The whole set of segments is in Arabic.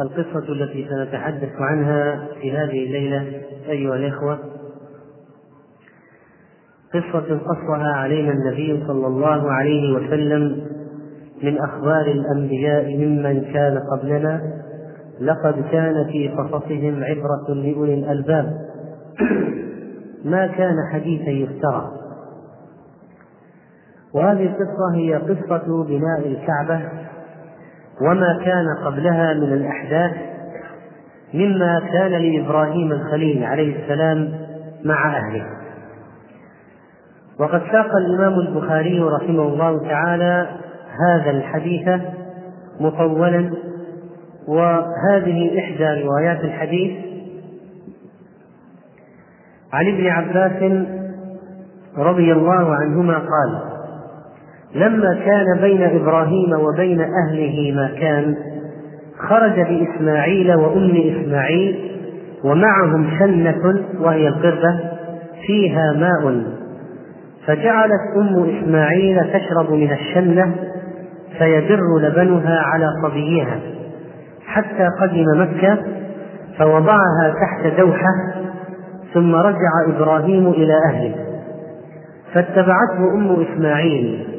القصة التي سنتحدث عنها في هذه الليلة أيها الإخوة. قصة قصها علينا النبي صلى الله عليه وسلم من أخبار الأنبياء ممن كان قبلنا. لقد كان في قصصهم عبرة لأولي الألباب. ما كان حديثا يفترى. وهذه القصة هي قصة بناء الكعبة. وما كان قبلها من الأحداث مما كان لإبراهيم الخليل عليه السلام مع أهله. وقد ساق الإمام البخاري رحمه الله تعالى هذا الحديث مطولا وهذه إحدى روايات الحديث عن ابن عباس رضي الله عنهما قال لما كان بين إبراهيم وبين أهله ما كان خرج بإسماعيل وأم إسماعيل ومعهم شنه وهي القربة فيها ماء. فجعلت أم إسماعيل تشرب من الشنه فيدر لبنها على صبيها حتى قدم مكة فوضعها تحت دوحة ثم رجع إبراهيم إلى أهله. فاتبعته أم إسماعيل.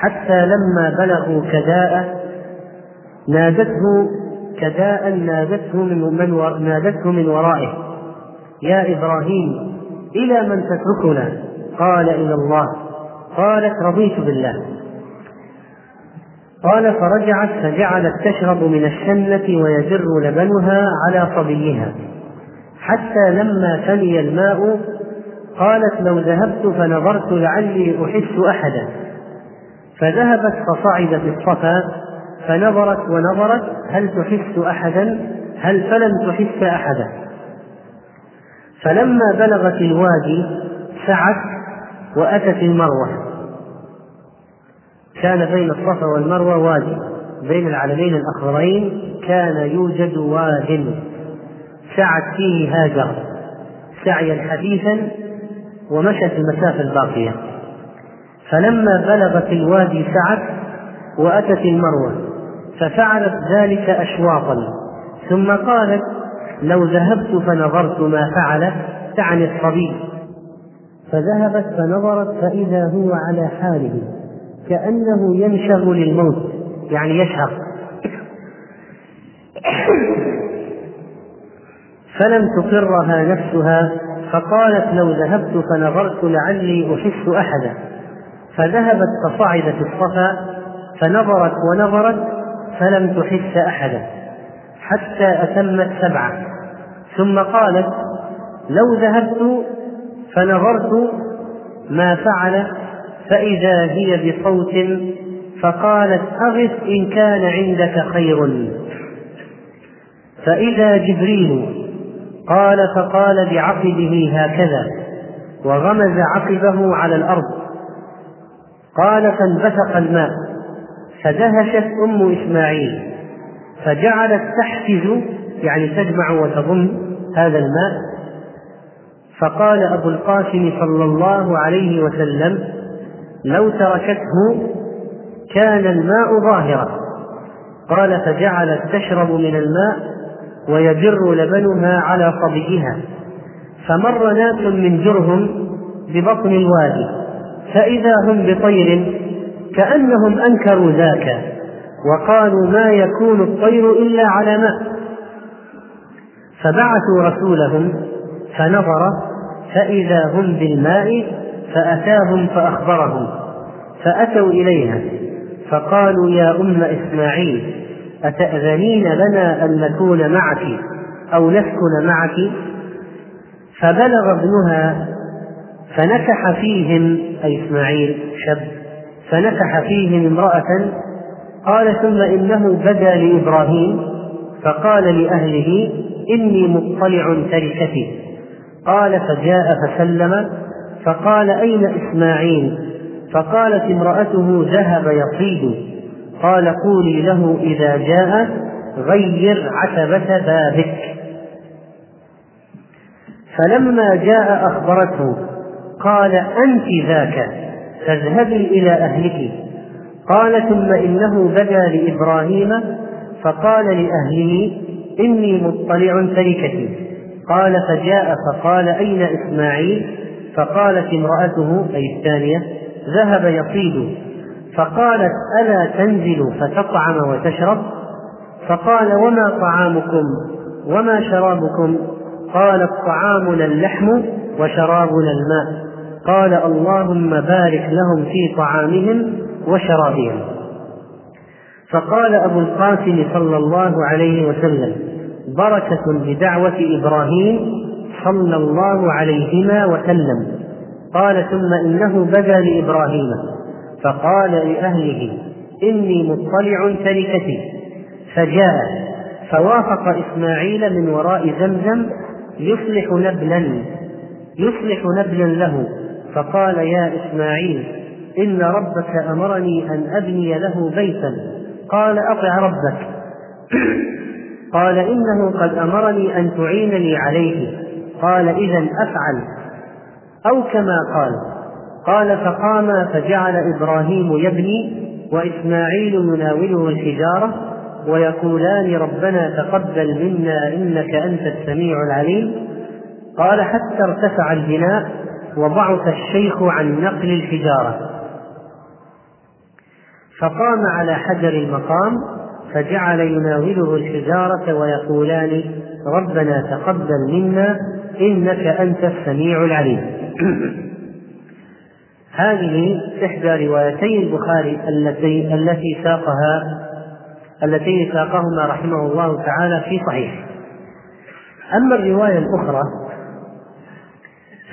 حتى لما بلغوا كداء نادته كداء نادته من من نادته من ورائه. يا إبراهيم إلى من تتركنا؟ قال إلى الله. قالت رضيت بالله. قال فرجعت فجعلت تشرب من الشنة ويجر لبنها على صبيها. حتى لما فني الماء قالت لو ذهبت فنظرت لعلي أحس أحدا. فذهبت فصعدت الصفا فنظرت ونظرت هل تحس أحدا؟ هل فلم تحس أحدا؟ فلما بلغت الوادي سعت وأتت المروة. كان بين الصفا والمروة وادي بين العلمين الأخضرين كان يوجد واد. سعت فيه هاجر سعيا حديثا ومشت المسافة الباقية. فلما بلغت الوادي سعت وأتت المروة ففعلت ذلك أشواطا ثم قالت لو ذهبت فنظرت ما فعلت تعني الصبي فذهبت فنظرت فإذا هو على حاله كأنه ينشغ للموت يعني يشهق. فلم تقرها نفسها فقالت لو ذهبت فنظرت لعلي أحس أحدا. فذهبت فصعدت الصفا فنظرت ونظرت فلم تحس أحدا حتى أتمت سبعة. ثم قالت لو ذهبت فنظرت ما فعل فإذا هي بصوت فقالت أغث إن كان عندك خير. فإذا جبريل قال فقال بعقبه هكذا وغمز عقبه على الأرض. قال فانبثق الماء فدهشت أم إسماعيل فجعلت تحفز يعني تجمع وتضم هذا الماء. فقال أبو القاسم صلى الله عليه وسلم لو تركته كان الماء ظاهرا. قال فجعلت تشرب من الماء ويجر لبنها على صبيها فمر ناس من جرهم ببطن الوادي. فإذا هم بطير كأنهم أنكروا ذاك وقالوا ما يكون الطير إلا على ماء. فبعثوا رسولهم فنظر فإذا هم بالماء فأتاهم فأخبرهم فأتوا إليها فقالوا يا أم إسماعيل أتأذنين لنا أن نكون معك أو نسكن معك؟ فبلغ ابنها فنكح فيهم أي إسماعيل شب فنكح فيهم امرأة قال ثم إنه بدا لإبراهيم فقال لأهله إني مطلع تركتي. قال فجاء فسلم فقال أين إسماعيل؟ فقالت امرأته ذهب يصيد قال قولي له إذا جاء غير عتبة بابك. فلما جاء أخبرته قال أنت ذاك فاذهبي إلى أهلك. قال ثم إنه بدا لإبراهيم فقال لأهله إني مطلع تركتي قال فجاء فقال أين إسماعيل؟ فقالت امرأته أي الثانية ذهب يصيد. فقالت ألا تنزل فتطعم وتشرب؟ فقال وما طعامكم؟ وما شرابكم؟ قالت طعامنا اللحم وشرابنا الماء. قال اللهم بارك لهم في طعامهم وشرابهم. فقال أبو القاسم صلى الله عليه وسلم بركة بدعوة إبراهيم صلى الله عليهما وسلم. قال ثم إنه بدا لإبراهيم. فقال لأهله إني مطلع تركتي فجاء فوافق إسماعيل من وراء زمزم يصلح نبلا يصلح نبلا له. فقال يا إسماعيل إن ربك أمرني أن أبني له بيتا. قال أطع ربك. قال إنه قد أمرني أن تعينني عليه. قال إذا أفعل. أو كما قال. قال فقام فجعل إبراهيم يبني وإسماعيل يناوله الحجارة ويقولان ربنا تقبل منا إنك أنت السميع العليم. قال حتى ارتفع البناء وضعف الشيخ عن نقل الحجارة. فقام على حجر المقام فجعل يناوله الحجارة ويقولان ربنا تقبل منا إنك أنت السميع العليم. هذه إحدى روايتي البخاري التي التي ساقها اللتين ساقهما رحمه الله تعالى في صحيح. أما الرواية الأخرى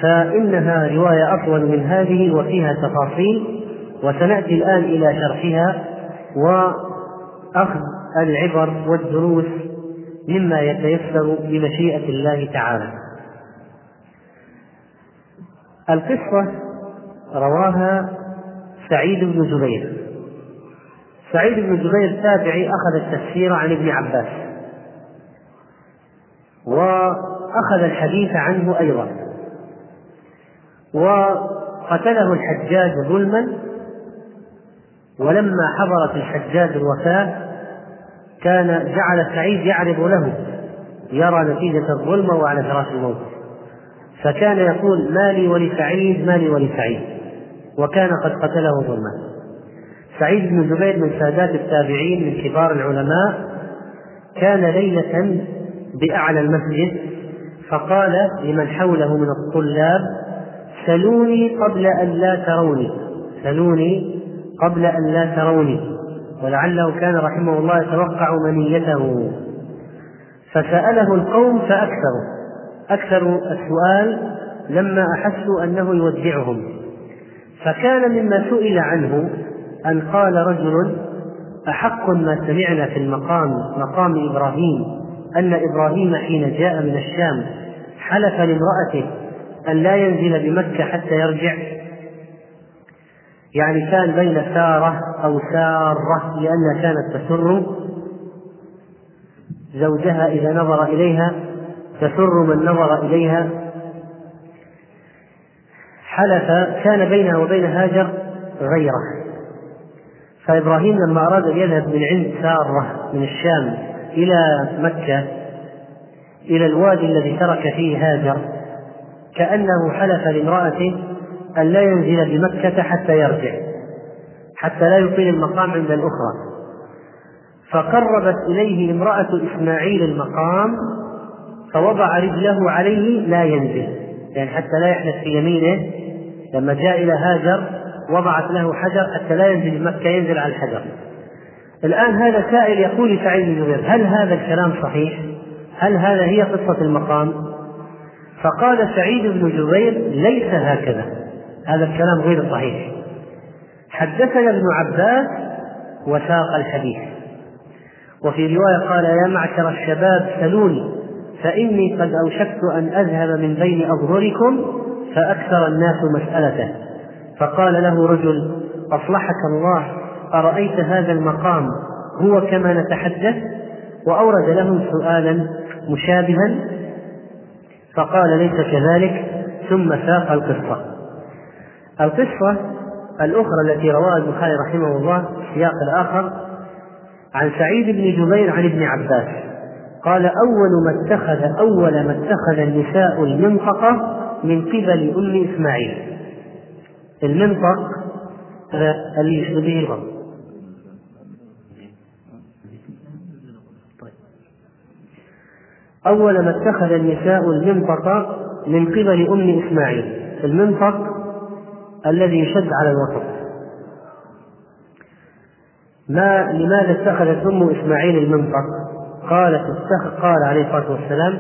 فإنها رواية أطول من هذه وفيها تفاصيل وسنأتي الآن إلى شرحها وأخذ العبر والدروس مما يتيسر بمشيئة الله تعالى. القصة رواها سعيد بن جبير. سعيد بن جبير تابعي أخذ التفسير عن ابن عباس. وأخذ الحديث عنه أيضا. وقتله الحجاج ظلما ولما حضرت الحجاج الوفاة كان جعل سعيد يعرض له يرى نتيجة الظلم وعلى فراش الموت. فكان يقول ما لي ولسعيد ما لي ولسعيد. وكان قد قتله ظلما. سعيد بن جبير من سادات التابعين من كبار العلماء كان ليلة بأعلى المسجد فقال لمن حوله من الطلاب سلوني قبل أن لا تروني. سلوني قبل أن لا تروني. ولعله كان رحمه الله يتوقع منيته. فسأله القوم فأكثروا. أكثروا السؤال لما أحسوا أنه يودعهم. فكان مما سئل عنه أن قال رجل أحق ما سمعنا في المقام مقام إبراهيم أن إبراهيم حين جاء من الشام حلف لامرأته أن لا ينزل بمكة حتى يرجع. يعني كان بين سارة أو سارة لأنها كانت تسر زوجها إذا نظر إليها تسر من نظر إليها. حلف كان بينها وبين هاجر غيره. فإبراهيم لما أراد أن يذهب من عند سارة من الشام إلى مكة إلى الوادي الذي ترك فيه هاجر كأنه حلف لامرأته أن لا ينزل بمكة حتى يرجع حتى لا يطيل المقام عند الأخرى فقربت إليه امرأة إسماعيل المقام فوضع رجله عليه لا ينزل يعني حتى لا يحدث في يمينه لما جاء إلى هاجر وضعت له حجر حتى لا ينزل بمكة ينزل على الحجر الآن هذا سائل يقول لسعيد بن هل هذا الكلام صحيح؟ هل هذا هي قصة المقام؟ فقال سعيد بن جبير ليس هكذا. هذا الكلام غير صحيح. حدثنا ابن عباس وساق الحديث. وفي رواية قال يا معشر الشباب سلوني فإني قد أوشكت أن أذهب من بين أظهركم فأكثر الناس مسألته. فقال له رجل أصلحك الله أرأيت هذا المقام؟ هو كما نتحدث. وأورد لهم سؤالا مشابها فقال ليس كذلك ثم ساق القصة. القصة الأخرى التي رواها البخاري رحمه الله في السياق الآخر عن سعيد بن جبير عن ابن عباس. قال أول ما اتخذ أول ما اتخذ النساء المنطقة من قبل أم إسماعيل. المنطق اللي يشبه الغرب. أول ما اتخذ النساء المنطق من قبل أم إسماعيل. المنطق الذي يشد على الوسط. ما لماذا اتخذت أم إسماعيل المنطق؟ قالت اتخذ قال عليه الصلاة والسلام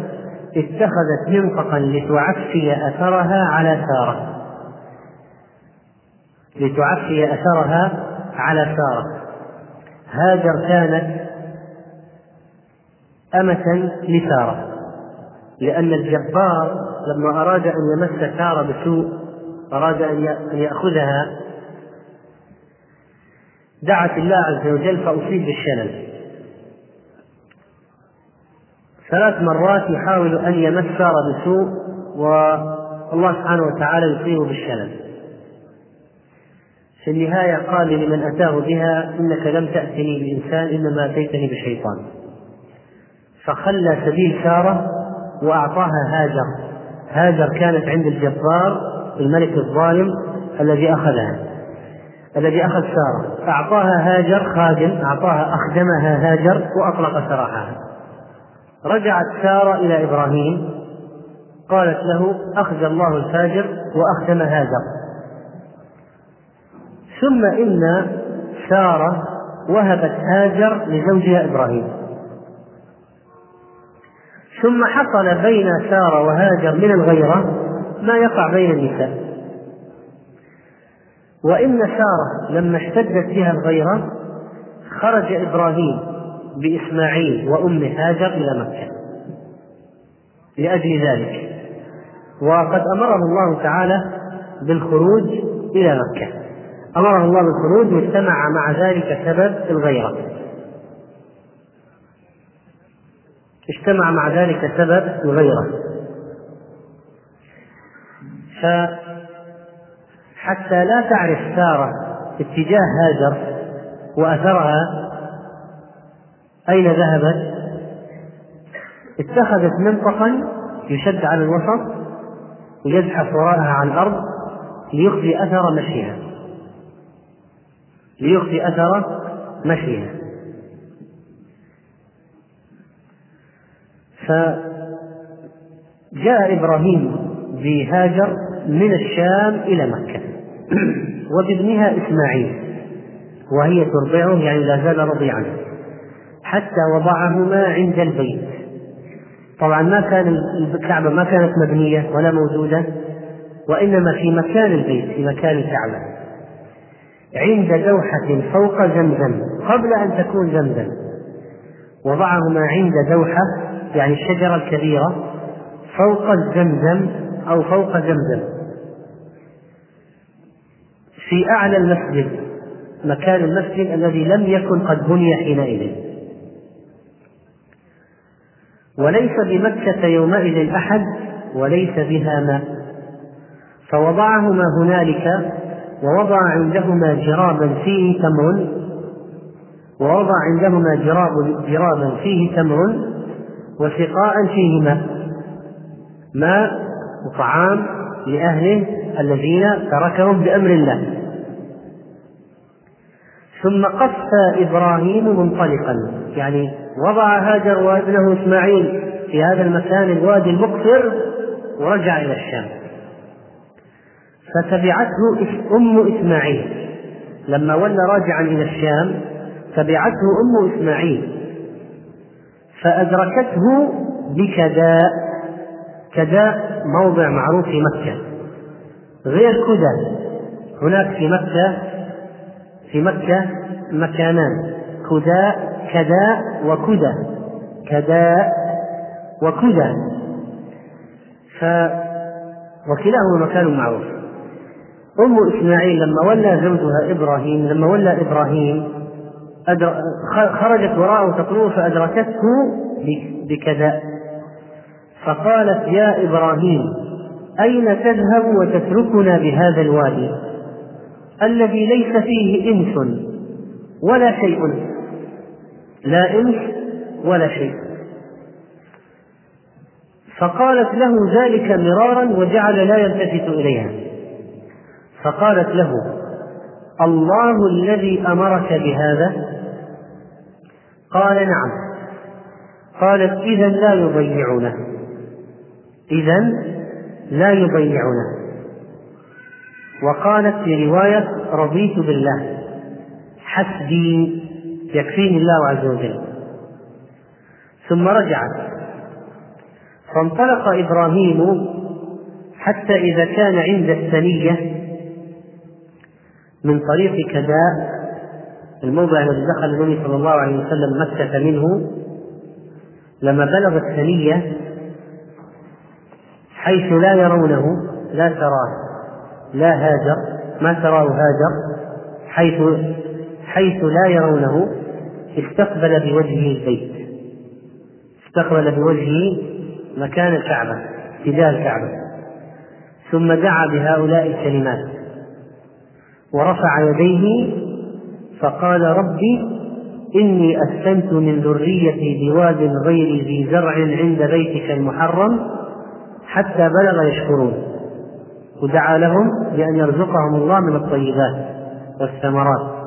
اتخذت منطقا لتعفي أثرها على سارة. لتعفي أثرها على سارة. هاجر كانت أمة لسارة. لأن الجبار لما أراد أن يمس سارة بسوء أراد أن يأخذها دعت الله عز وجل فأصيب بالشلل. ثلاث مرات يحاول أن يمس سارة بسوء والله سبحانه وتعالى يصيبه بالشلل. في النهاية قال لمن أتاه بها إنك لم تأتني بإنسان إنما أتيتني بشيطان. فخلى سبيل سارة وأعطاها هاجر. هاجر كانت عند الجبار الملك الظالم الذي أخذها الذي أخذ سارة. أعطاها هاجر خادم أعطاها أخدمها هاجر وأطلق سراحها. رجعت سارة إلى إبراهيم قالت له أخذ الله الفاجر وأخدم هاجر. ثم إن سارة وهبت هاجر لزوجها إبراهيم. ثم حصل بين سارة وهاجر من الغيرة ما يقع بين النساء. وإن سارة لما اشتدت بها الغيرة خرج إبراهيم بإسماعيل وأم هاجر إلى مكة لأجل ذلك. وقد أمره الله تعالى بالخروج إلى مكة. أمره الله بالخروج واجتمع مع ذلك سبب الغيرة. اجتمع مع ذلك سبب الغيرة فحتى لا تعرف سارة اتجاه هاجر وأثرها أين ذهبت؟ اتخذت منطقا يشد على الوسط ويزحف وراءها على الأرض ليخفي أثر مشيها. ليخفي أثر مشيها. فجاء إبراهيم بهاجر من الشام إلى مكة وبابنها إسماعيل وهي ترضعه يعني لا زال رضيعا حتى وضعهما عند البيت. طبعا ما كان الكعبة ما كانت مبنية ولا موجودة وإنما في مكان البيت في مكان الكعبة. عند دوحة فوق زمزم قبل أن تكون زمزم. وضعهما عند دوحة يعني الشجرة الكبيرة فوق الزمزم أو فوق زمزم. في أعلى المسجد مكان المسجد الذي لم يكن قد بني حينئذ. وليس بمكة يومئذ أحد وليس بها ماء. فوضعهما هنالك ووضع عندهما جرابا فيه تمر. ووضع عندهما جراب جرابا فيه تمر. وسقاء فيه ماء وطعام لأهله الذين تركهم بأمر الله. ثم قف إبراهيم منطلقا. يعني وضع هاجر وابنه إسماعيل في هذا المكان الوادي المقفر ورجع إلى الشام. فتبعته أم إسماعيل. لما ولى راجعا إلى الشام تبعته أم إسماعيل. فأدركته بكداء كداء موضع معروف في مكة. غير كدى هناك في مكة في مكة مكانان. كداء كداء وكدى كداء وكدى ف وكلاهما مكان معروف. أم إسماعيل لما ولى زوجها إبراهيم لما ولى إبراهيم خرجت وراءه تطلوه فأدركته بكذا. فقالت يا إبراهيم أين تذهب وتتركنا بهذا الوادي؟ الذي ليس فيه إنس ولا شيء. لا إنس ولا شيء. فقالت له ذلك مرارا وجعل لا يلتفت إليها. فقالت له الله الذي أمرك بهذا؟ قال نعم. قالت إذا لا يضيعونه. إذا لا يضيعونه. وقالت في رواية رضيت بالله. حسبي يكفيني الله عز وجل. ثم رجعت. فانطلق إبراهيم حتى إذا كان عند الثنية من طريق كداء الموضع الذي دخل النبي صلى الله عليه وسلم مكة منه لما بلغ الثنية حيث لا يرونه لا تراه لا هاجر ما تراه هاجر حيث حيث لا يرونه استقبل بوجهه البيت. استقبل بوجهه مكان الكعبة اتجاه الكعبة. ثم دعا بهؤلاء الكلمات ورفع يديه فقال ربي إني أسكنت من ذريتي بواد غير ذي زرع عند بيتك المحرم حتى بلغ يشكرون. ودعا لهم بأن يرزقهم الله من الطيبات والثمرات.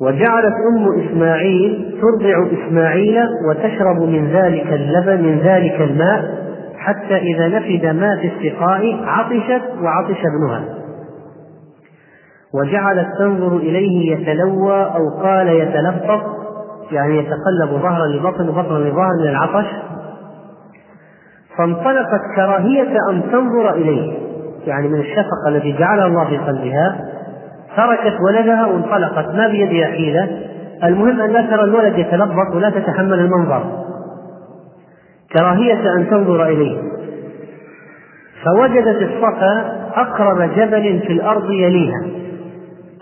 وجعلت أم إسماعيل ترضع إسماعيل وتشرب من ذلك اللبن من ذلك الماء حتى إذا نفد ما في السقاء عطشت وعطش ابنها. وجعلت تنظر إليه يتلوى أو قال يتلفظ يعني يتقلب ظهرا لبطن وبطنا لظهر من العطش. فانطلقت كراهية أن تنظر إليه يعني من الشفقة التي جعلها الله في قلبها. تركت ولدها وانطلقت ما بيدها حيلة المهم أن لا ترى الولد يتلبط ولا تتحمل المنظر. كراهية أن تنظر إليه. فوجدت الصفا أقرب جبل في الأرض يليها.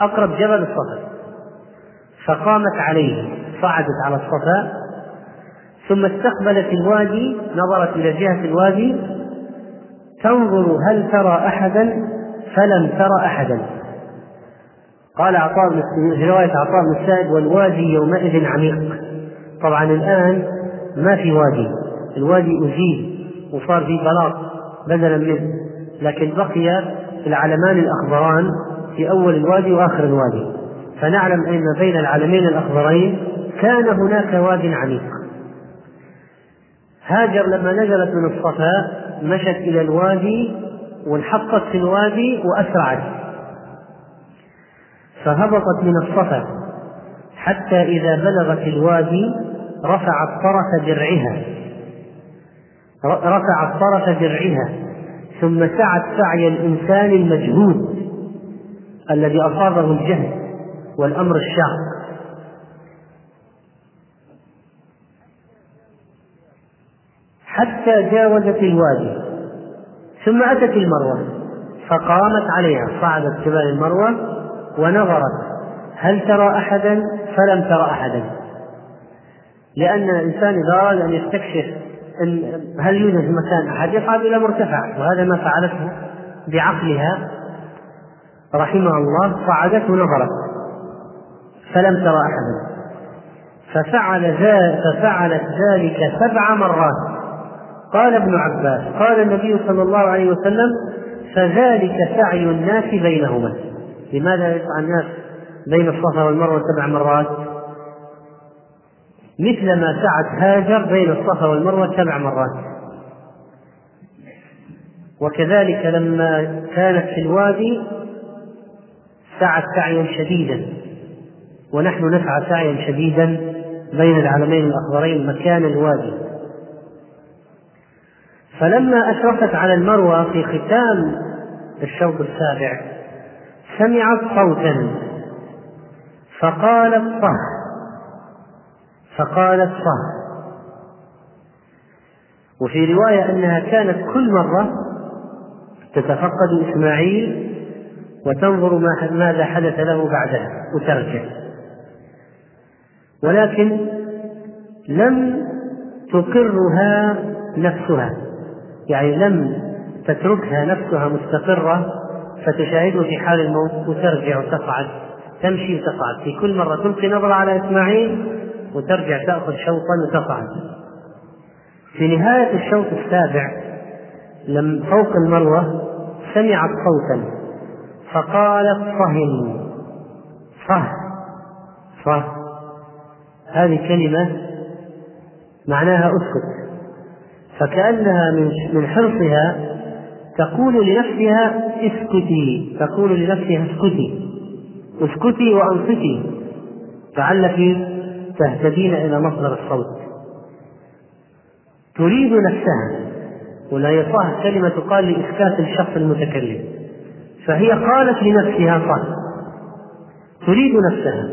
أقرب جبل الصفا. فقامت عليه صعدت على الصفا ثم استقبلت الوادي نظرت إلى جهة الوادي تنظر هل ترى أحدا؟ فلم ترى أحدا. قال عطاء في رواية عطاء بن السائب والوادي يومئذ عميق. طبعا الآن ما في وادي. الوادي أزيل وصار في بلاط بدلا منه لكن بقي العلمان الأخضران في أول الوادي وآخر الوادي. فنعلم أن بين العلمين الأخضرين كان هناك واد عميق. هاجر لما نزلت من الصفا مشت إلى الوادي وانحطت في الوادي وأسرعت. فهبطت من الصفا حتى إذا بلغت الوادي رفعت طرف درعها. رفعت طرف درعها. ثم سعت سعي الإنسان المجهود الذي أصابه الجهل والأمر الشاق. حتى جاوزت الوادي ثم أتت المروة فقامت عليها صعدت جبال المروة ونظرت هل ترى أحدا؟ فلم ترى أحدا. لأن الإنسان إذا أراد أن يستكشف إن هل يوجد مكان أحد يصعد إلى مرتفع وهذا ما فعلته بعقلها. رحمها الله صعدت ونظرت فلم ترى أحدا. ففعل ذلك ففعلت ذلك سبع مرات. قال ابن عباس قال النبي صلى الله عليه وسلم فذلك سعي الناس بينهما. لماذا يسعى الناس بين الصفا والمروة سبع مرات؟ مثل ما سعت هاجر بين الصفا والمروة سبع مرات. وكذلك لما كانت في الوادي سعت سعيا شديدا. ونحن نسعى سعيا شديدا بين العلمين الأخضرين مكان الوادي فلما أشرفت على المروة في ختام الشوط السابع سمعت صوتا. فقالت صه. فقالت صه. وفي رواية أنها كانت كل مرة تتفقد إسماعيل وتنظر ماذا حدث له بعدها وترجع ولكن لم تقرها نفسها. يعني لم تتركها نفسها مستقرة فتشاهده في حال الموت وترجع وتصعد تمشي وتصعد في كل مرة تلقي نظرة على إسماعيل وترجع تأخذ شوطا وتصعد في نهاية الشوط السابع لم فوق المروة سمعت صوتا. فقالت صهن صه صه هذه كلمة معناها أسكت. فكأنها من من حرصها تقول لنفسها اسكتي. تقول لنفسها اسكتي. اسكتي وأنصتي. لعلك تهتدين إلى مصدر الصوت. تريد نفسها. ولا يصح كلمة تقال لإسكات الشخص المتكلم. فهي قالت لنفسها صح تريد نفسها.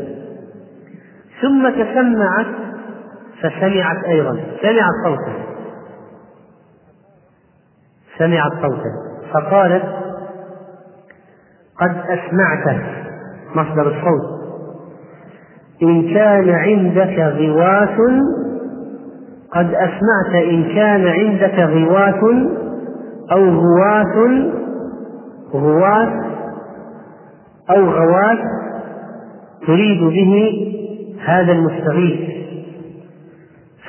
ثم تسمعت فسمعت أيضا سمعت صوتا سمعت صوتا فقالت قد أسمعته مصدر الصوت. إن كان عندك غواث قد أسمعت إن كان عندك غواث أو غواث غواث أو غواث تريد به هذا المستغيث.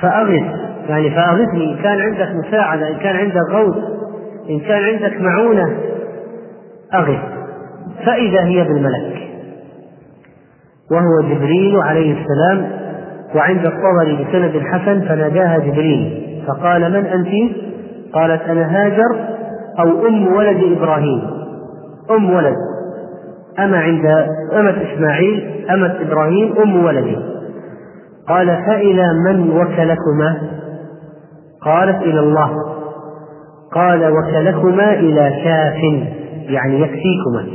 فأغث يعني فأغثني إن كان عندك مساعدة إن كان عندك غوث إن كان عندك معونة أغث. فإذا هي بالملك. وهو جبريل عليه السلام وعند الطبري بسند حسن فناداها جبريل فقال من أنت؟ قالت أنا هاجر أو أم ولد إبراهيم. أم ولد. أما عند أمة إسماعيل أمة إبراهيم أم ولده قال فإلى من وكلكما؟ قالت إلى الله. قال وكلكما إلى كاف يعني يكفيكما.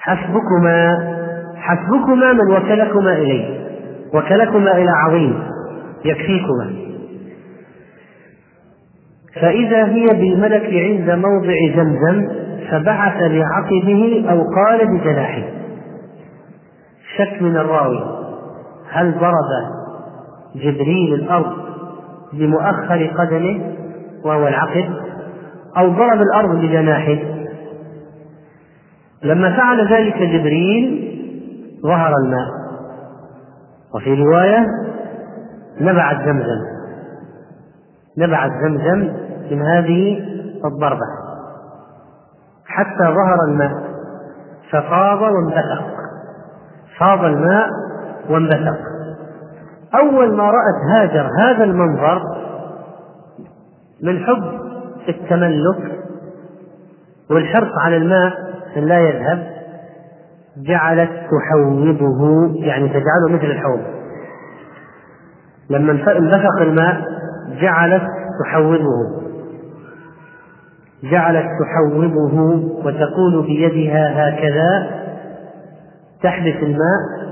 حسبكما حسبكما من وكلكما إليه وكلكما إلى عظيم. يكفيكما. فإذا هي بالملك عند موضع زمزم فبعث بعقبه أو قال بجناحه. شك من الراوي هل ضرب جبريل الأرض بمؤخر قدمه وهو العقب أو ضرب الأرض بجناحه؟ لما فعل ذلك جبريل ظهر الماء. وفي رواية نبعت زمزم نبعت زمزم من هذه الضربة. حتى ظهر الماء. ففاض وانبثق. فاض الماء وانبثق. أول ما رأت هاجر هذا المنظر من حب التملك والحرص على الماء أن لا يذهب جعلت تحوضه يعني تجعله مثل الحوض. لما انبثق الماء جعلت تحوضه جعلت تحوضه وتقول بيدها هكذا. تحبس الماء.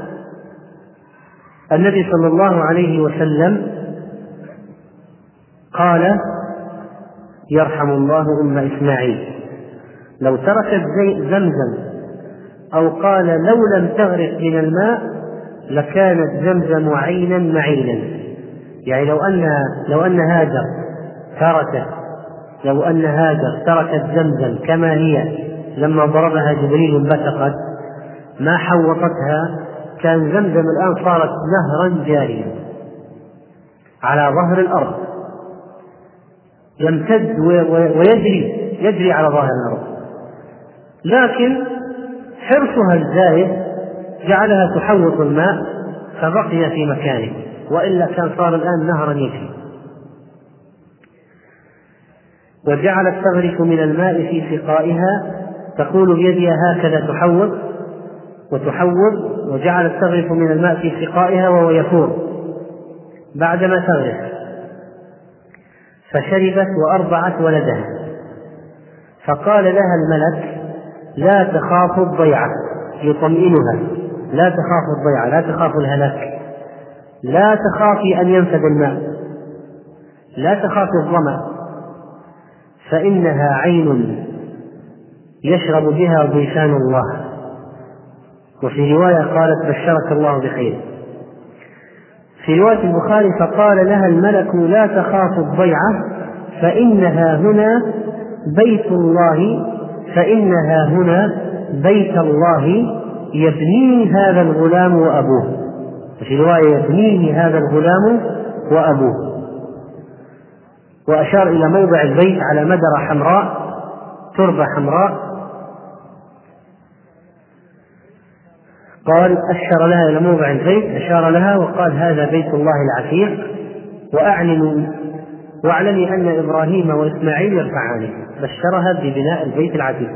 النبي صلى الله عليه وسلم قال يرحم الله أم إسماعيل. لو تركت زمزم أو قال لو لم تغرق من الماء لكانت زمزم عينا معينا. يعني لو ان لو ان هاجر تركت لو أن هاجر تركت زمزم كما هي لما ضربها جبريل انبثقت ما حوطتها كان زمزم الآن صارت نهرا جاريا على ظهر الأرض. يمتد ويجري يجري على ظهر الأرض. لكن حرصها الزايد جعلها تحوط الماء فبقي في مكانه وإلا كان صار الآن نهرا يجري. وجعلت تغرف من الماء في سقائها تقول بيدها هكذا تحوط وتحوض وجعلت تغرف من الماء في سقائها وهو يفور. بعدما تغرف فشربت وأرضعت ولدها. فقال لها الملك لا تخاف الضيعة. يطمئنها لا تخاف الضيعة لا تخاف الهلاك. لا تخافي أن ينفد الماء. لا تخافي الظمأ. فإنها عين يشرب بها ضيفان الله. وفي رواية قالت بشرك الله بخير. في رواية البخاري فقال لها الملك لا تخاف الضيعة فإنها هنا بيت الله فإنها هنا بيت الله يبنيه هذا الغلام وأبوه. وفي رواية يبنيه هذا الغلام وأبوه. وأشار إلى موضع البيت على مدرة حمراء تربة حمراء. قال أشر لها إلى موضع البيت أشار لها وقال هذا بيت الله العتيق وأعلنوا واعلمي أن إبراهيم وإسماعيل يرفعانه. بشرها ببناء البيت العتيق.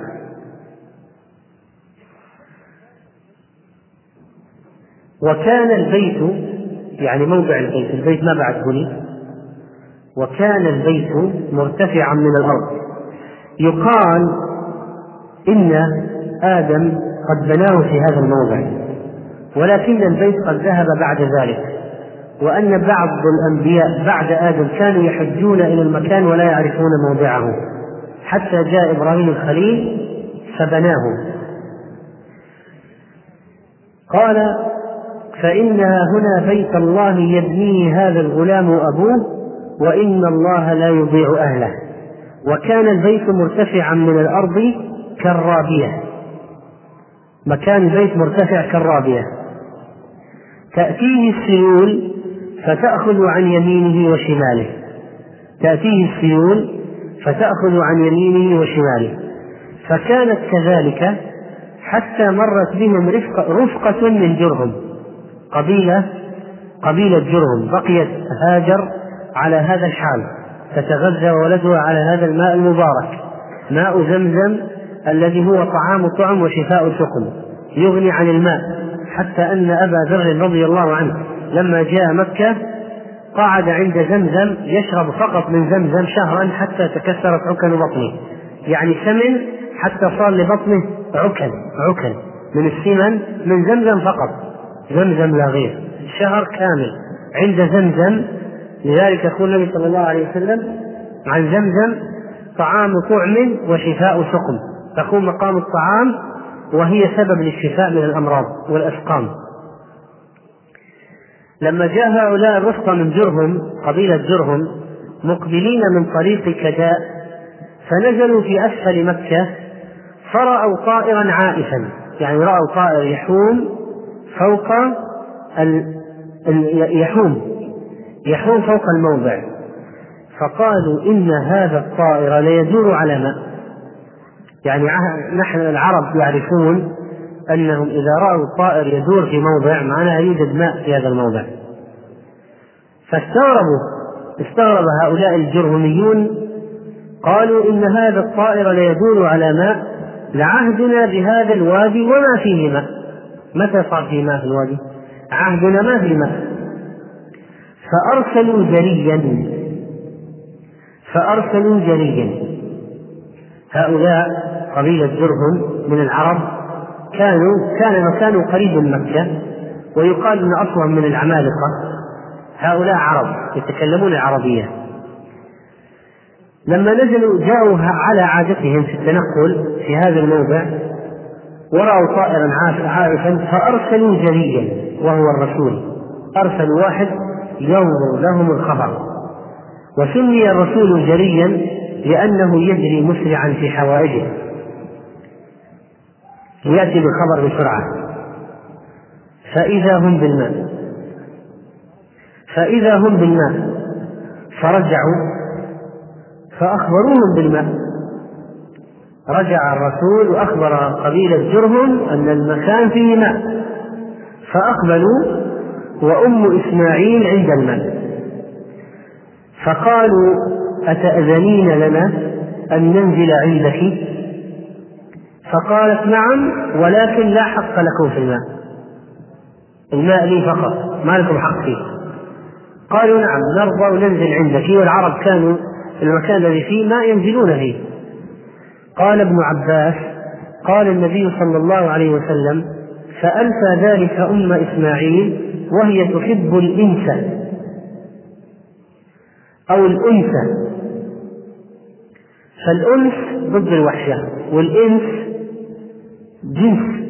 وكان البيت يعني موضع البيت البيت ما بعد بني وكان البيت مرتفعا من الأرض. يقال إن آدم قد بناه في هذا الموضع ولكن البيت قد ذهب بعد ذلك وأن بعض الأنبياء بعد آدم كانوا يحجون إلى المكان ولا يعرفون موضعه. حتى جاء إبراهيم الخليل فبناه. قال فإنها هنا بيت الله يبنيه هذا الغلام أبوه وإن الله لا يضيع أهله. وكان البيت مرتفعا من الأرض كالرابية. مكان البيت مرتفع كالرابية. تأتيه السيول فتأخذ عن يمينه وشماله. تأتيه السيول فتأخذ عن يمينه وشماله. فكانت كذلك حتى مرت بهم رفقة, رفقة من جرهم. قبيلة قبيلة جرهم. بقيت هاجر على هذا الحال تتغذى ولدها على هذا الماء المبارك ماء زمزم الذي هو طعام طعم وشفاء سقم يغني عن الماء. حتى أن أبا ذر رضي الله عنه لما جاء مكة قعد عند زمزم يشرب فقط من زمزم شهرا حتى تكسرت عكن بطنه. يعني سمن حتى صار لبطنه عكن عكن من السمن من زمزم فقط. زمزم لا غير. شهر كامل عند زمزم لذلك يقول النبي صلى الله عليه وسلم عن زمزم طعام طعم وشفاء سقم. تقوم مقام الطعام وهي سبب للشفاء من الأمراض والأسقام. لما جاء هؤلاء الرفقة من جرهم قبيلة جرهم مقبلين من طريق كداء فنزلوا في أسفل مكة فرأوا طائرا عائفا يعني رأوا طائر يحوم فوق. يحوم. يحوم فوق الموضع. فقالوا إن هذا الطائر ليدور على ماء يعني نحن العرب يعرفون أنهم إذا رأوا الطائر يدور في موضع معناها يوجد ماء في هذا الموضع. فاستغربوا استغرب هؤلاء الجرهميون قالوا إن هذا الطائر ليدور على ماء لعهدنا بهذا الوادي وما فيه ماء. متى صار فيه ماء في الوادي؟ عهدنا ما في ماء. فأرسلوا جريا فأرسلوا جريا هؤلاء قبيلة جرهم من العرب كانوا كان مكانه قريب من مكة ويقال إن اصلهم من العمالقة. هؤلاء عرب يتكلمون العربية. لما نزلوا جاءوا على عادتهم في التنقل في هذا الموضع ورأوا طائرا عارفا فأرسلوا جريا وهو الرسول. أرسلوا واحد ينظر لهم الخبر. وسمي الرسول جريا لأنه يجري مسرعا في حوائجه. يأتي بالخبر بسرعة. فإذا هم بالماء. فإذا هم بالماء. فرجعوا. فأخبروهم بالماء. رجع الرسول وأخبر قبيلة جرهم أن المكان فيه ماء. فأقبلوا وأم إسماعيل عند الماء فقالوا أتأذنين لنا أن ننزل عندك؟ فقالت نعم ولكن لا حق لكم في الماء. الماء لي فقط ما لكم حق فيه. قالوا نعم نرضى وننزل عندك. والعرب كانوا في المكان الذي فيه ما ينزلون فيه. قال ابن عباس قال النبي صلى الله عليه وسلم فألفى ذلك أم إسماعيل وهي تحب الإنس أو الأنثى. فالأنس ضد الوحشة والإنس جنس.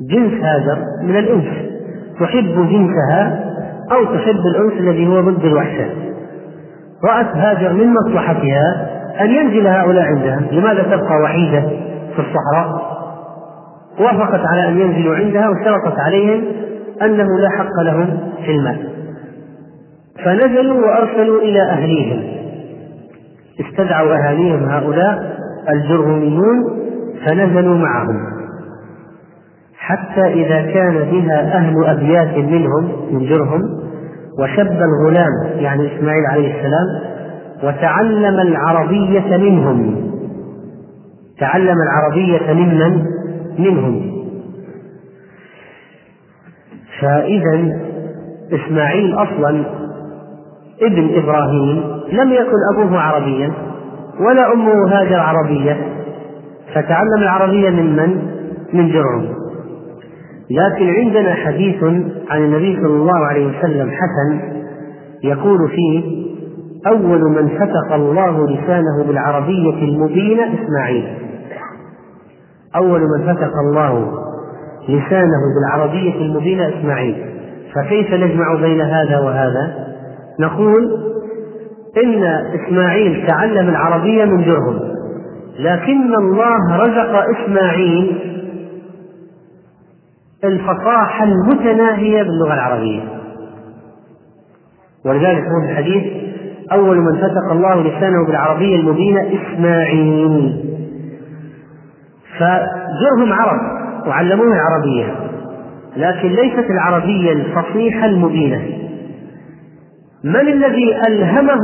جنس هذا من الإنس تحب جنسها أو تحب الأنس الذي هو ضد الوحشة. رأت هاجر من مصلحتها أن ينزل هؤلاء عندها. لماذا تبقى وحيدة في الصحراء؟ وافقت على أن ينزلوا عندها واشترطت عليهم أنه لا حق لهم في المال. فنزلوا وأرسلوا إلى أهليهم. استدعوا أهاليهم هؤلاء الجرهميون فنزلوا معهم. حتى إذا كان بها أهل أبيات منهم من جرهم وشب الغلام يعني إسماعيل عليه السلام وتعلم العربية منهم. تعلم العربية ممن؟ منهم. فإذا إسماعيل أصلا ابن إبراهيم لم يكن أبوه عربيا ولا أمه هاجر عربية فتعلم العربية ممن؟ من جرهم. لكن عندنا حديث عن النبي صلى الله عليه وسلم حسن يقول فيه أول من فتق الله لسانه بالعربية المبينة إسماعيل. أول من فتق الله لسانه بالعربية المبينة إسماعيل. فكيف نجمع بين هذا وهذا؟ نقول إن إسماعيل تعلم العربية من جرهم لكن الله رزق إسماعيل الفصاحة المتناهية باللغة العربية. ولذلك هو الحديث أول من فتق الله لسانه بالعربية المبينة إسماعيل. فجرهم عرب وعلموه العربية لكن ليست العربية الفصيحة المبينة من الذي ألهمه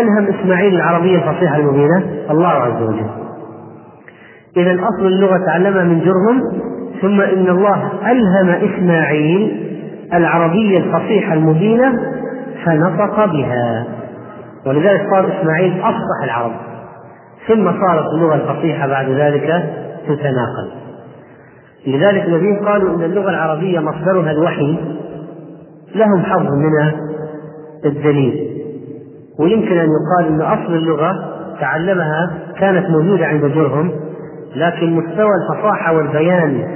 ألهم إسماعيل العربية الفصيحة المبينة؟ الله عز وجل. إذا أصل اللغة تعلمها من جرهم ثم إن الله ألهم إسماعيل العربية الفصيحة المبينة فنطق بها ولذلك صار إسماعيل أفصح العرب ثم صارت اللغة الفصيحة بعد ذلك تتناقل. لذلك الذين قالوا إن اللغة العربية مصدرها الوحي لهم حظ من الدليل. ويمكن أن يقال إن أصل اللغة تعلمها كانت موجودة عند جرهم لكن مستوى الفصاحة والبيان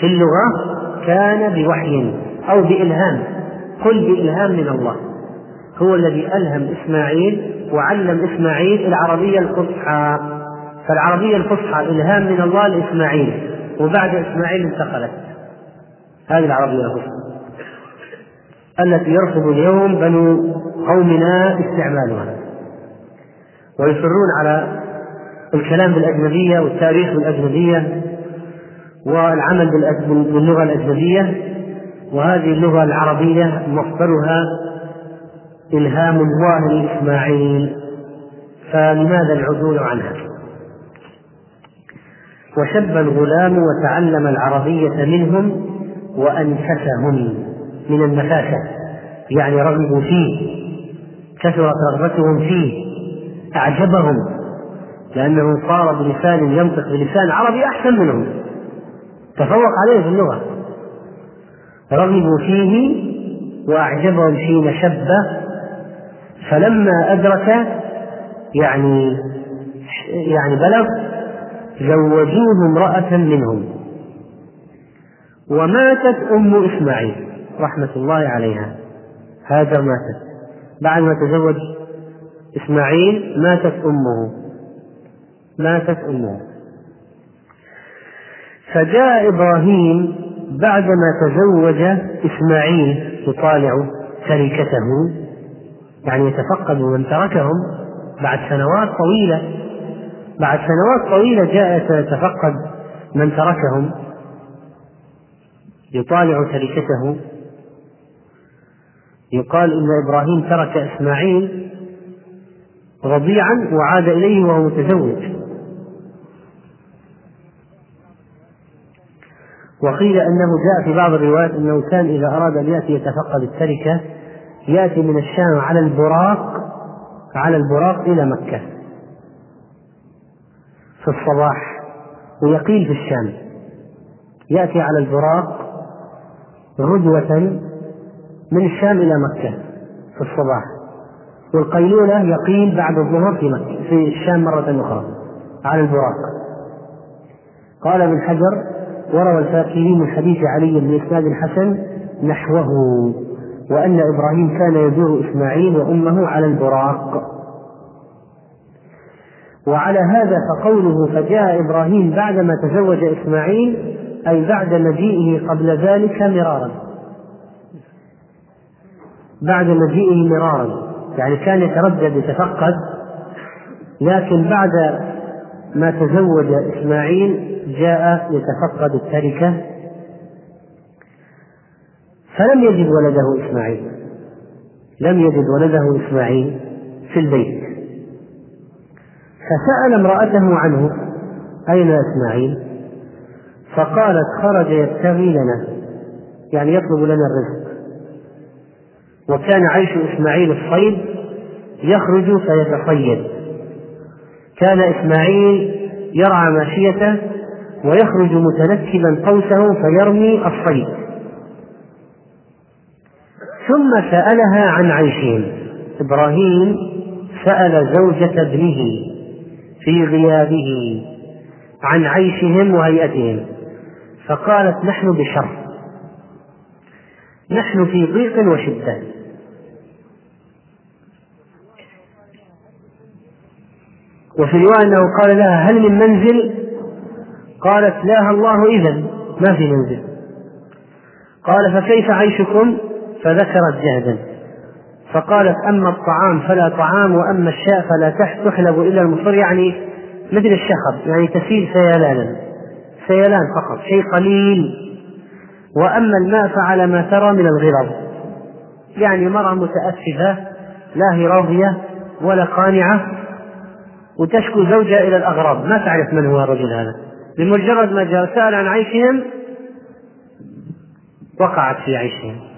في اللغة كان بوحي أو بإلهام. قل بإلهام من الله. هو الذي ألهم إسماعيل وعلم إسماعيل العربية الفصحى. فالعربية الفصحى إلهام من الله لإسماعيل وبعد إسماعيل انتقلت. هذه العربية الفصحى. التي يرفض اليوم بنو قومنا استعمالها. ويصرون على الكلام بالأجنبية والتاريخ بالأجنبية والعمل باللغة الأجنبية. وهذه اللغة العربية مصدرها إلهام الله لإسماعيل. فلماذا العدول عنها؟ وشب الغلام وتعلم العربية منهم وأنفسهم من النفاسة يعني رغبوا فيه كثرت رغبتهم فيه أعجبهم لأنه صار بلسان ينطق بلسان عربي أحسن منهم. تفوق عليه في اللغة. رغبوا فيه وأعجبهم حين شب. فلما أدرك يعني يعني بلغ زوجوه امرأة منهم. وماتت أم إسماعيل رحمة الله عليها. هاجر ماتت. بعد ما تزوج إسماعيل ماتت أمه. ماتت أمه. فجاء إبراهيم بعدما تزوج إسماعيل يطالع تركته يعني يتفقد من تركهم بعد سنوات طويلة. بعد سنوات طويلة جاء يتفقد من تركهم يطالع تركته يقال إن إبراهيم ترك إسماعيل رضيعا وعاد إليه وهو متزوج. وقيل أنه جاء في بعض الروايات أنه كان إذا أراد أن يأتي يتفقد التركة يأتي من الشام على البراق على البراق إلى مكة. في الصباح ويقيل في الشام. يأتي على البراق غدوة من الشام إلى مكة في الصباح. والقيلولة يقيل بعد الظهر في مكة في الشام مرة أخرى على البراق. قال ابن حجر وروى الفاكهي من حديث علي بن إسناد حسن نحوه وأن إبراهيم كان يزور إسماعيل وأمه على البراق. وعلى هذا فقوله فجاء إبراهيم بعدما تزوج إسماعيل أي بعد مجيئه قبل ذلك مرارا. بعد مجيئه مرارا. يعني كان يتردد يتفقد. لكن بعد ما تزوج إسماعيل جاء يتفقد التركة. فلم يجد ولده إسماعيل. لم يجد ولده إسماعيل في البيت. فسأل امرأته عنه أين إسماعيل؟ فقالت خرج يبتغي لنا يعني يطلب لنا الرزق. وكان عيش إسماعيل الصيد يخرج فيتصيد كان إسماعيل يرعى ماشيته ويخرج متنكبا قوسه فيرمي الصيد. ثم سألها عن عيشهم إبراهيم سأل زوجة ابنه. في غيابه عن عيشهم وهيئتهم. فقالت نحن بشر. نحن في ضيق وشدة. وفي رواية أنه قال لها هل من منزل؟ قالت لا الله إذا ما في منزل. قال فكيف عيشكم؟ فذكرت جهدا. فقالت أما الطعام فلا طعام وأما الشاء فلا تحلب إلا المصر يعني مثل الشخب يعني تسيل سيلانا سيلان فقط شيء قليل. وأما الماء فعلى ما ترى من الغرض. يعني مرأة متأسفة لا هي راضية ولا قانعة وتشكو زوجها إلى الأغراب. ما تعرف من هو الرجل هذا. بمجرد ما جاء سأل عن عيشهم وقعت في عيشهم.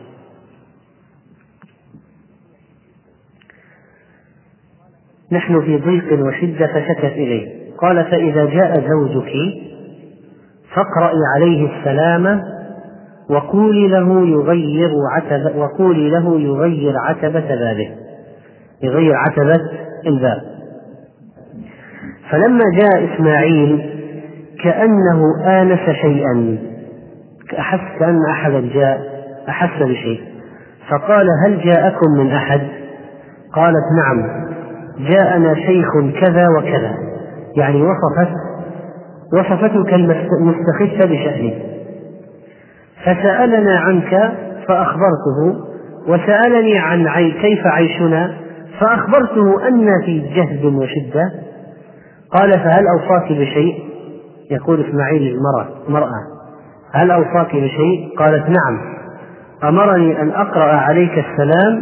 نحن في ضيق وشدة فشكت إليه. قال فإذا جاء زوجك فاقرأي عليه السلام وقولي له يغير عتبة وقولي له يغير عتبة بابه يغير عتبة الباب. فلما جاء إسماعيل كأنه آنس شيئا أحس كأن أحدا جاء أحس بشيء. فقال هل جاءكم من أحد؟ قالت نعم. جاءنا شيخ كذا وكذا. يعني وصفت وصفته كالمستخف بشأنه. فسألنا عنك فأخبرته وسألني عن عي كيف عيشنا فأخبرته أن في جهد وشدة. قال فهل أوصاك بشيء؟ يقول إسماعيل للمرأة مرأة هل أوصاك بشيء؟ قالت نعم. أمرني أن أقرأ عليك السلام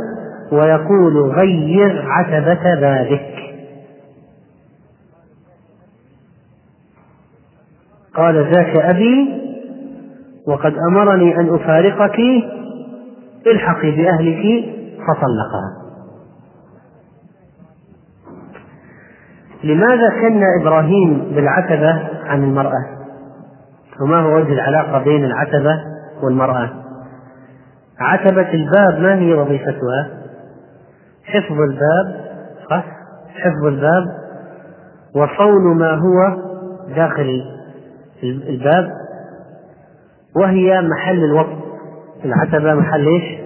ويقول غير عتبة بابك قال ذاك أبي وقد أمرني أن أفارقك الحقي بأهلك فطلقها لماذا كن إبراهيم بالعتبة عن المرأة؟ وما هو وجه العلاقة بين العتبة والمرأة؟ عتبة الباب ما هي وظيفتها؟ حفظ الباب صح؟ حفظ الباب. وصون ما هو داخل الباب. وهي محل الوقت. العتبة محل إيش؟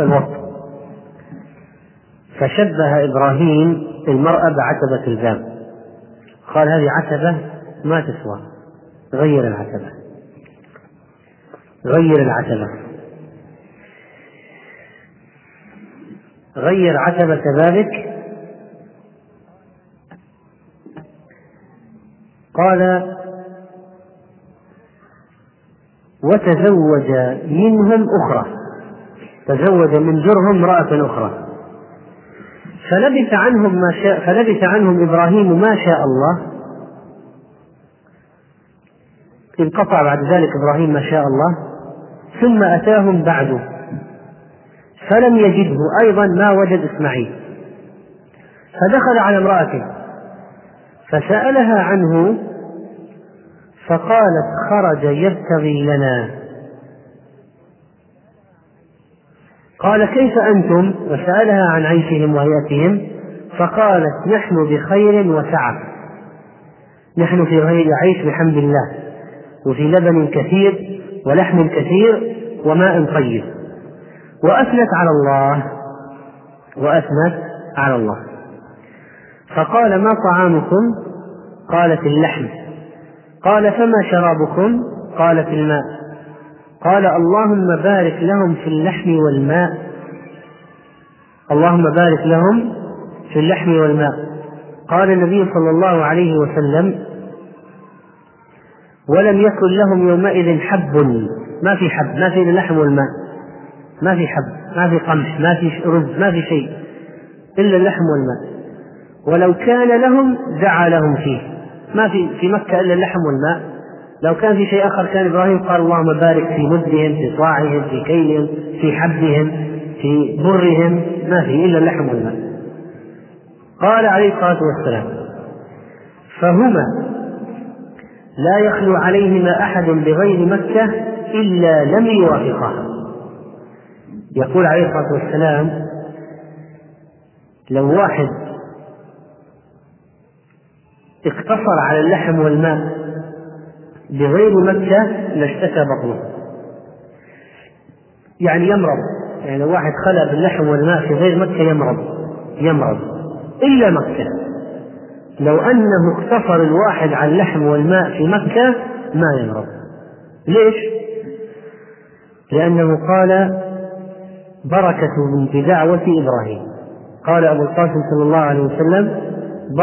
الوقت. فشبه إبراهيم المرأة بعتبة الباب. قال هذه عتبة ما تسوى. غير العتبة. غير العتبة. غير عتبة بابك قال وتزوج منهم أخرى. تزوج من جرهم امرأة أخرى. فلبث عنهم ما شاء فلبث عنهم إبراهيم ما شاء الله. انقطع بعد ذلك إبراهيم ما شاء الله. ثم أتاهم بعد فلم يجده أيضا ما وجد إسماعيل. فدخل على امرأته فسألها عنه فقالت خرج يبتغي لنا. قال كيف أنتم؟ وسألها عن عيشهم وهيئتهم فقالت نحن بخير وسعة. نحن في غير عيش بحمد الله وفي لبن كثير ولحم كثير وماء طيب. وأثنت على الله. وأثنت على الله. فقال ما طعامكم؟ قالت اللحم. قال فما شرابكم؟ قال في الماء. قال اللهم بارك لهم في اللحم والماء. اللهم بارك لهم في اللحم والماء. قال النبي صلى الله عليه وسلم ولم يكن لهم يومئذ حب. ما في حب ما في اللحم والماء. ما في حب ما في قمح ما في رز ما في شيء إلا اللحم والماء. ولو كان لهم دعا لهم فيه. ما في في مكة إلا اللحم والماء. لو كان في شيء آخر كان إبراهيم قال اللهم بارك في مدهم في صاعهم في كيلهم في حبهم في برهم. ما في إلا اللحم والماء. قال عليه الصلاة والسلام فهما لا يخلو عليهما أحد بغير مكة إلا لم يوافقه يقول عليه الصلاة والسلام لو واحد اقتصر على اللحم والماء بغير مكة لاشتكى بطنه. يعني يمرض. يعني لو واحد خلى باللحم والماء في غير مكة يمرض. يمرض. إلا مكة. لو أنه اقتصر الواحد على اللحم والماء في مكة ما يمرض. ليش؟ لأنه قال بركة بدعوة إبراهيم. قال أبو القاسم صلى الله عليه وسلم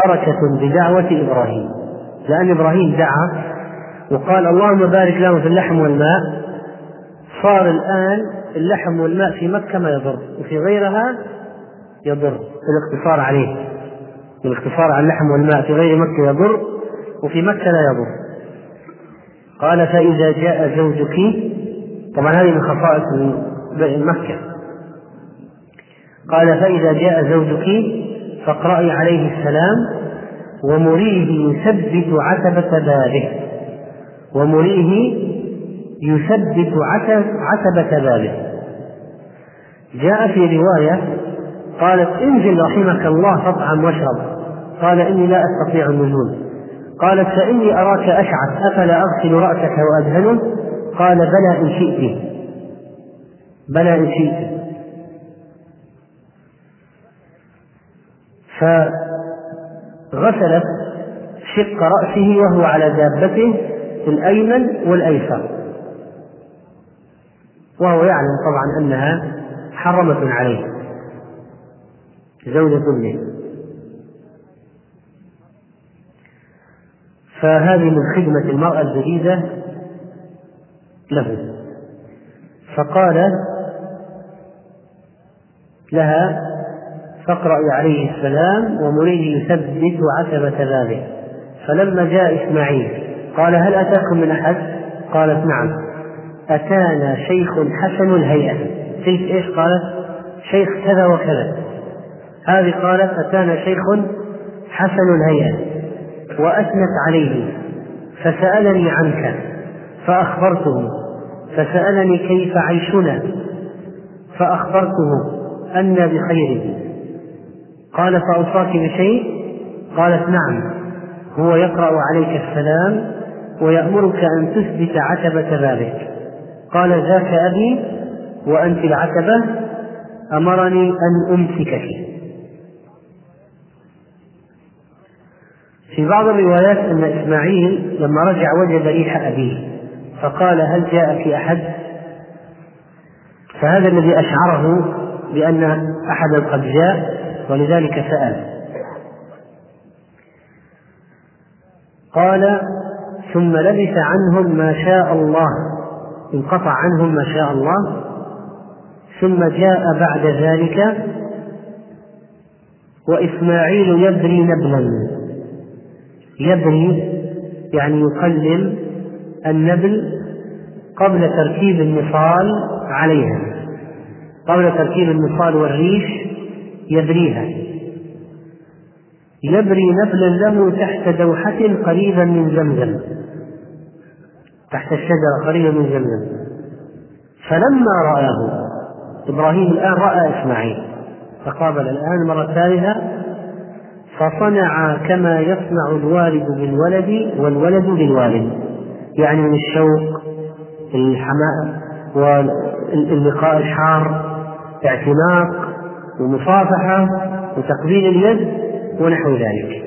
بركة بدعوة إبراهيم. لأن إبراهيم دعا وقال اللهم بارك لهم في اللحم والماء. صار الآن اللحم والماء في مكة ما يضر وفي غيرها يضر الاقتصار عليه. الاقتصار على اللحم والماء في غير مكة يضر وفي مكة لا يضر. قال فإذا جاء زوجك طبعا هذه من خصائص مكة. قال فإذا جاء زوجك فاقرأي عليه السلام ومريه يثبت عتبة بابه ومريه يثبت عتبة بابه. جاء في رواية قالت انزل رحمك الله فاطعم واشرب. قال إني لا أستطيع النزول. قالت فإني أراك أشعث أفلا أغسل رأسك وأدهنه قال بلى إن شئت. بلى إن شئت. فغسلت شق رأسه وهو على دابته الأيمن والأيسر. وهو يعلم طبعا أنها حرمة عليه. زوجة ابنه فهذه من خدمة المرأة الجديدة له. فقال لها فاقرأي عليه السلام ومريه يثبت عتبة بابه فلما جاء إسماعيل قال هل أتاكم من أحد؟ قالت نعم. أتانا شيخ حسن الهيئة. تلك إيش؟ قالت؟ شيخ كذا وكذا. هذه قالت أتانا شيخ حسن الهيئة. وأثنت عليه. فسألني عنك فأخبرته. فسألني كيف عيشنا فأخبرته أن بخير قال فأوصاك بشيء؟ قالت نعم. هو يقرأ عليك السلام ويأمرك أن تثبت عتبة بابك قال ذاك أبي وأنت العتبة أمرني أن أمسكك. في بعض الروايات أن إسماعيل لما رجع وجد ريح أبيه فقال هل جاءك أحد؟ فهذا الذي أشعره بأن أحدا قد جاء ولذلك سأل. قال ثم لبث عنهم ما شاء الله. انقطع عنهم ما شاء الله. ثم جاء بعد ذلك وإسماعيل يبري نبلا. يبري يعني يقلل النبل قبل تركيب النصال عليها. قبل تركيب النصال والريش يبريها يبري نبلا له تحت دوحة قريبا من زمزم. تحت الشجرة قريبا من زمزم. فلما رآه إبراهيم الآن رأى إسماعيل. تقابل الآن مرة ثالثة فصنع كما يصنع الوالد بالولد والولد بالوالد. يعني من الشوق الحماء واللقاء الحار اعتناق ومصافحة وتقبيل اليد ونحو ذلك.